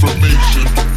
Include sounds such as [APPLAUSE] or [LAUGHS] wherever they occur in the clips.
information.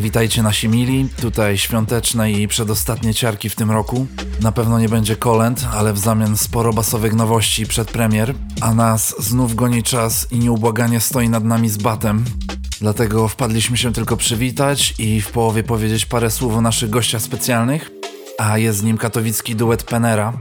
Witajcie nasi mili, tutaj świąteczne i przedostatnie ciarki w tym roku. Na pewno nie będzie kolęd, ale w zamian sporo basowych nowości przed premier, a nas znów goni czas i nieubłaganie stoi nad nami z batem. Dlatego wpadliśmy się tylko przywitać i w połowie powiedzieć parę słów o naszych gościach specjalnych, a jest z nim katowicki duet Penera.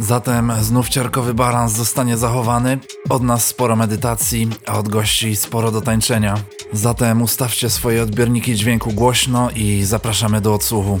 Zatem znów ciarkowy balans zostanie zachowany, od nas sporo medytacji, a od gości sporo do tańczenia. Zatem ustawcie swoje odbiorniki dźwięku głośno i zapraszamy do odsłuchu.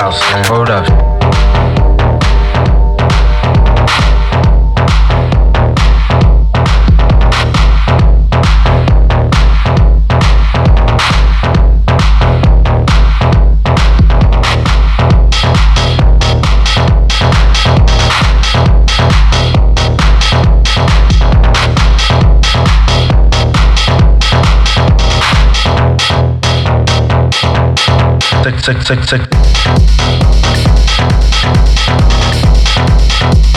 house and road up. tick tick. thank you.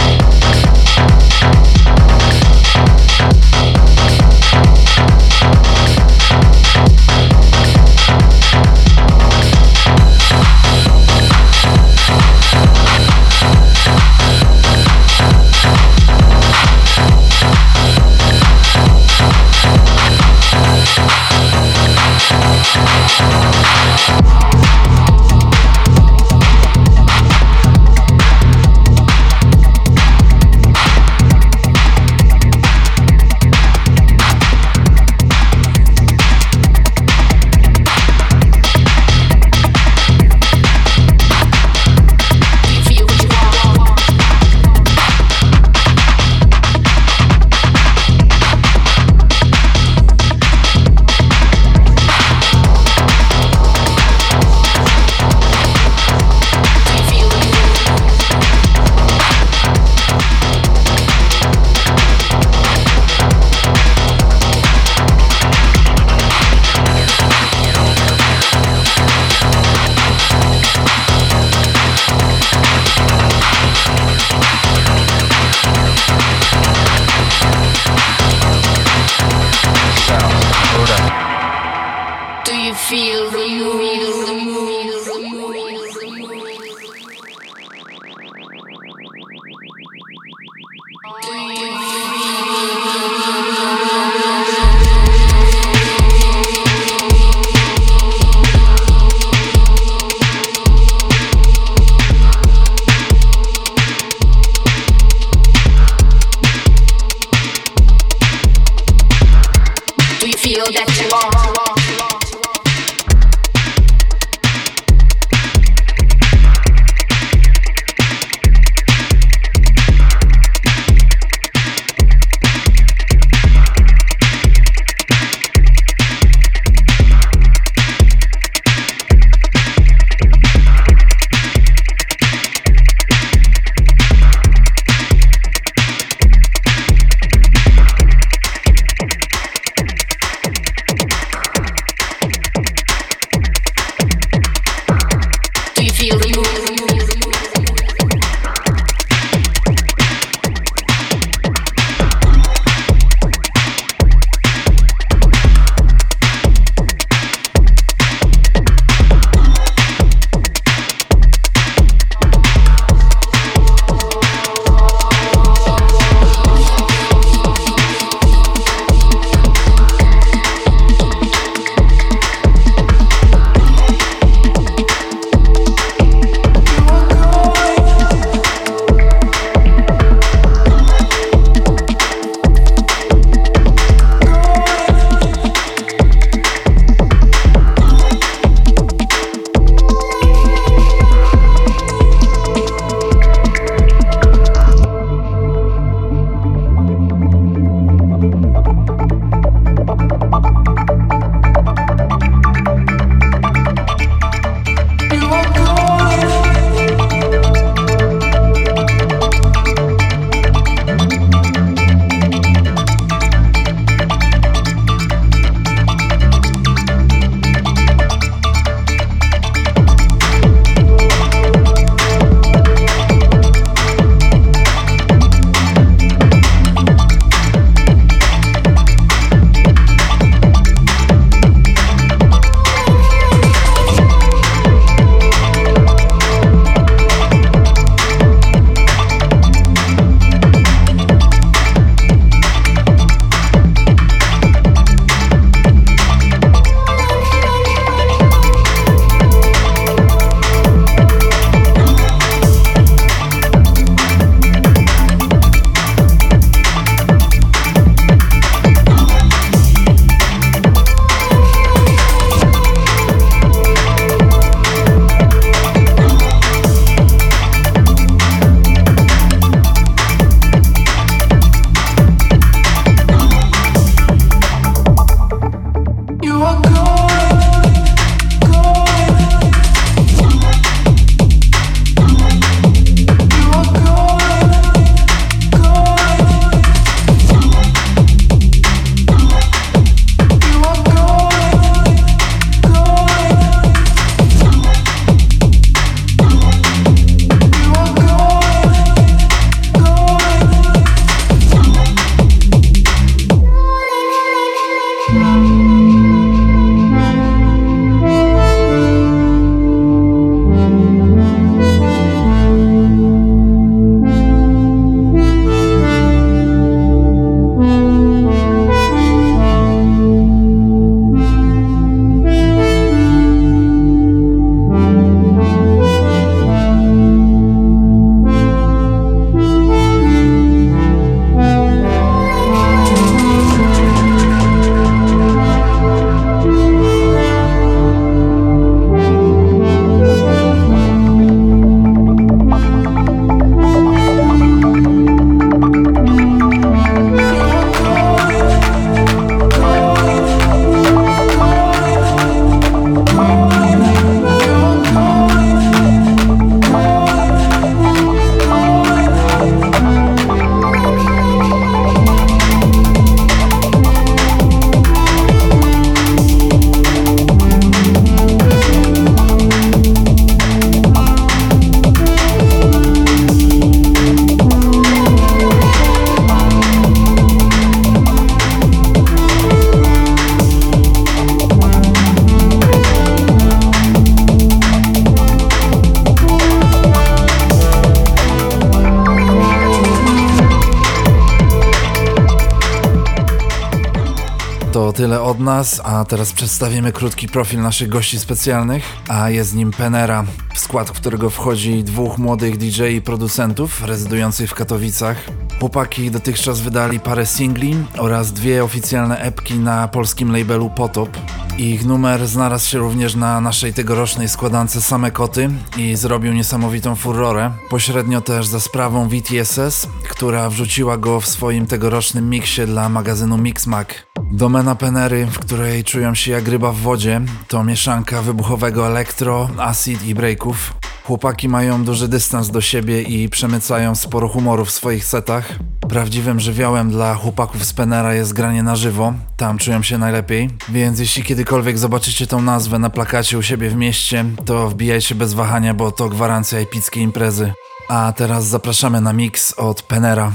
To tyle od nas, a teraz przedstawimy krótki profil naszych gości specjalnych, a jest nim Penera, w skład którego wchodzi dwóch młodych DJ i producentów rezydujących w Katowicach. Chłopaki dotychczas wydali parę singli oraz dwie oficjalne epki na polskim labelu Potop. Ich numer znalazł się również na naszej tegorocznej składance Same Koty i zrobił niesamowitą furorę, pośrednio też za sprawą VTSS, która wrzuciła go w swoim tegorocznym miksie dla magazynu Mixmag. Domena Penery, w której czują się jak ryba w wodzie, to mieszanka wybuchowego elektro, acid i breaków. Chłopaki mają duży dystans do siebie i przemycają sporo humoru w swoich setach. Prawdziwym żywiołem dla chłopaków z Penera jest granie na żywo, tam czują się najlepiej, więc jeśli kiedykolwiek zobaczycie tą nazwę na plakacie u siebie w mieście, to wbijajcie bez wahania, bo to gwarancja epickiej imprezy. A teraz zapraszamy na mix od Penera.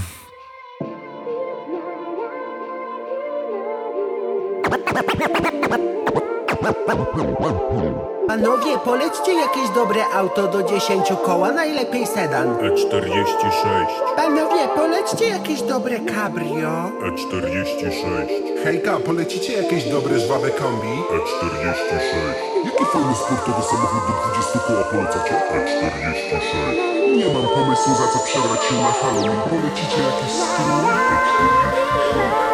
[LAUGHS] Panowie, polećcie jakieś dobre auto do 10 koła, najlepiej sedan. E46. Panowie, polećcie jakieś dobre cabrio. E46. Hejka, polecicie jakieś dobre żwawe kombi? E46. Jakie formy sportowe samochód do 20 koła polecacie? E46. Nie mam pomysłu za co przebrać się na Halloween. Polecicie jakieś skróty? E46.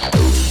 Thank.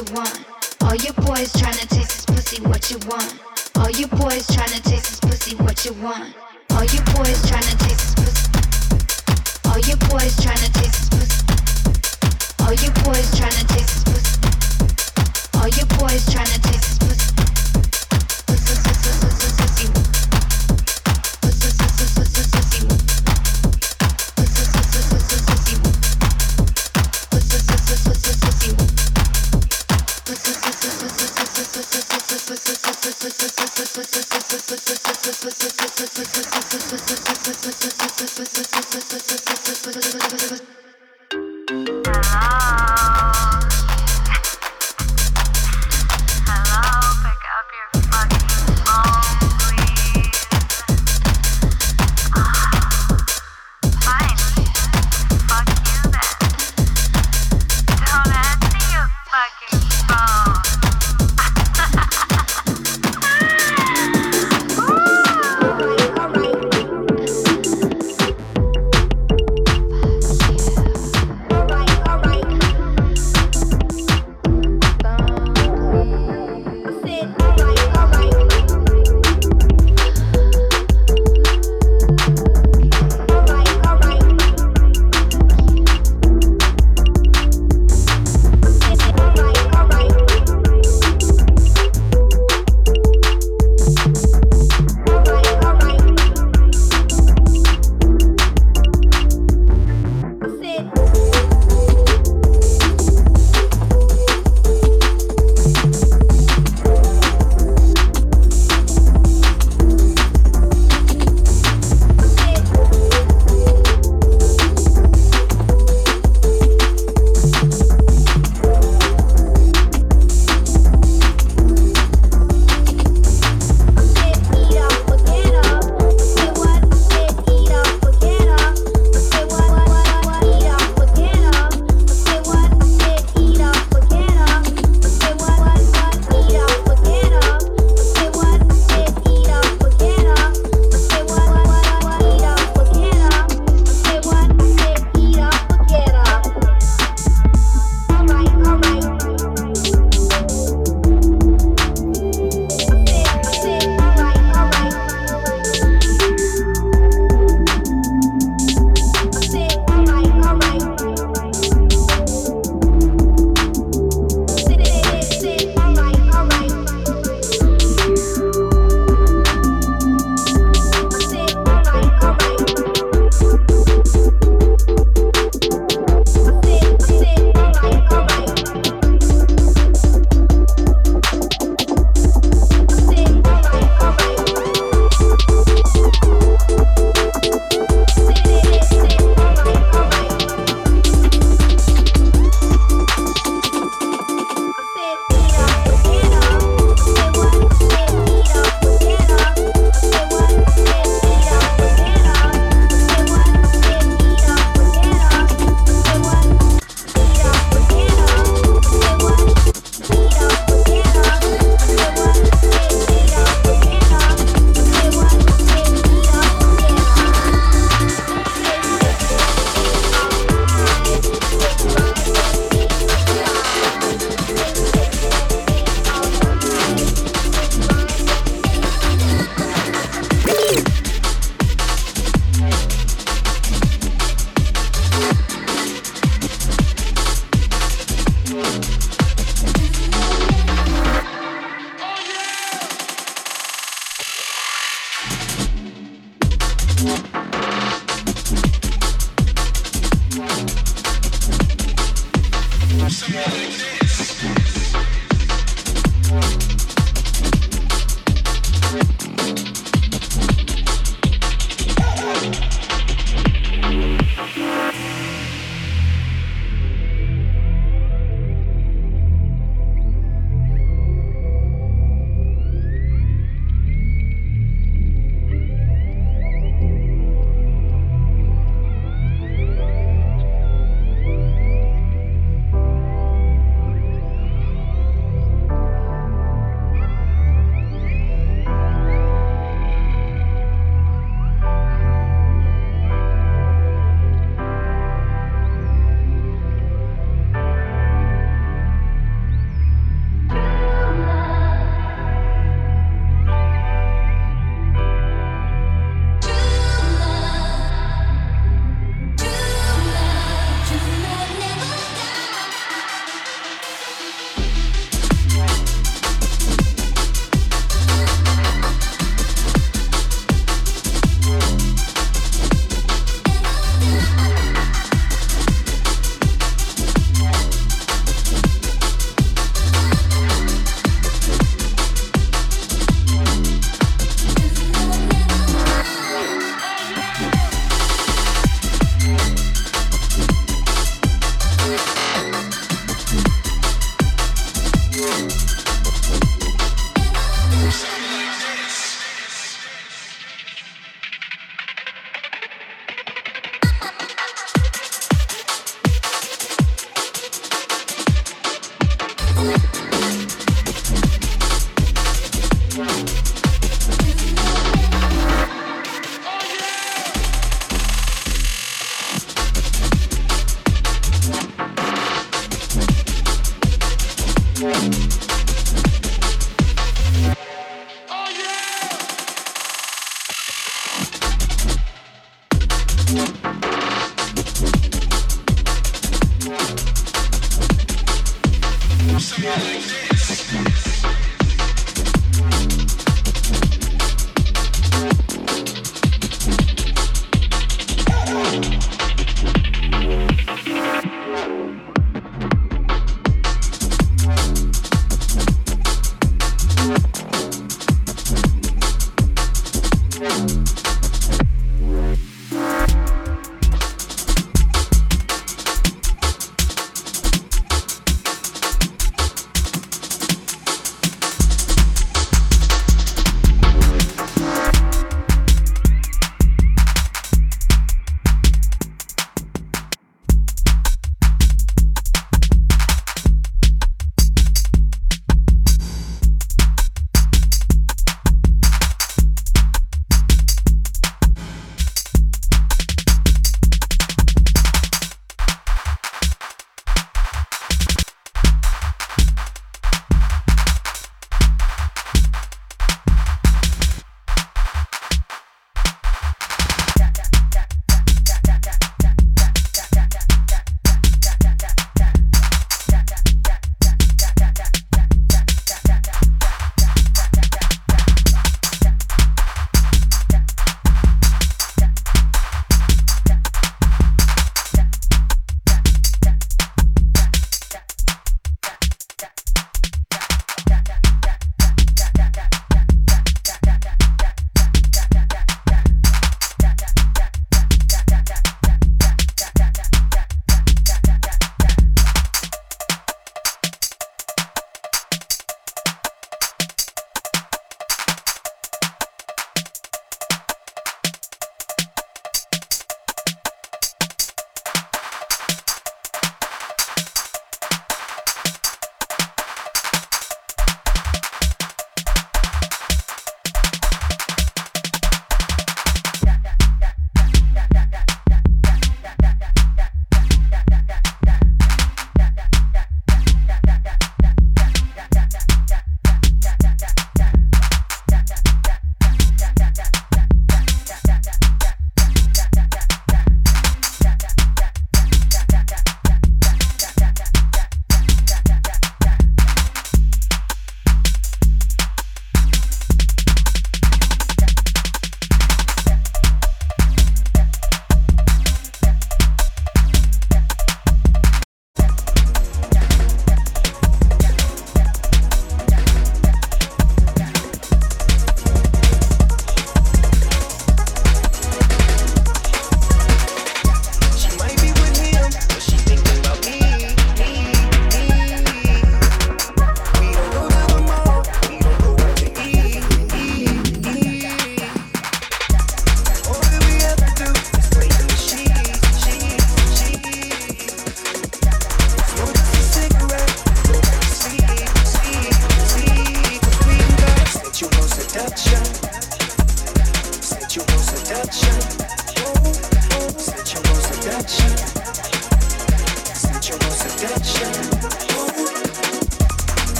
you want. All you boys tryna taste this pussy, what you want. All you boys tryna taste this pussy, what you want. All you boys tryna taste this pussy. All you boys tryna taste this pussy. All you boys tryna taste this pussy. All you boys tryna taste this pussy.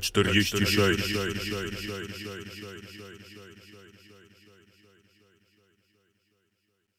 E46.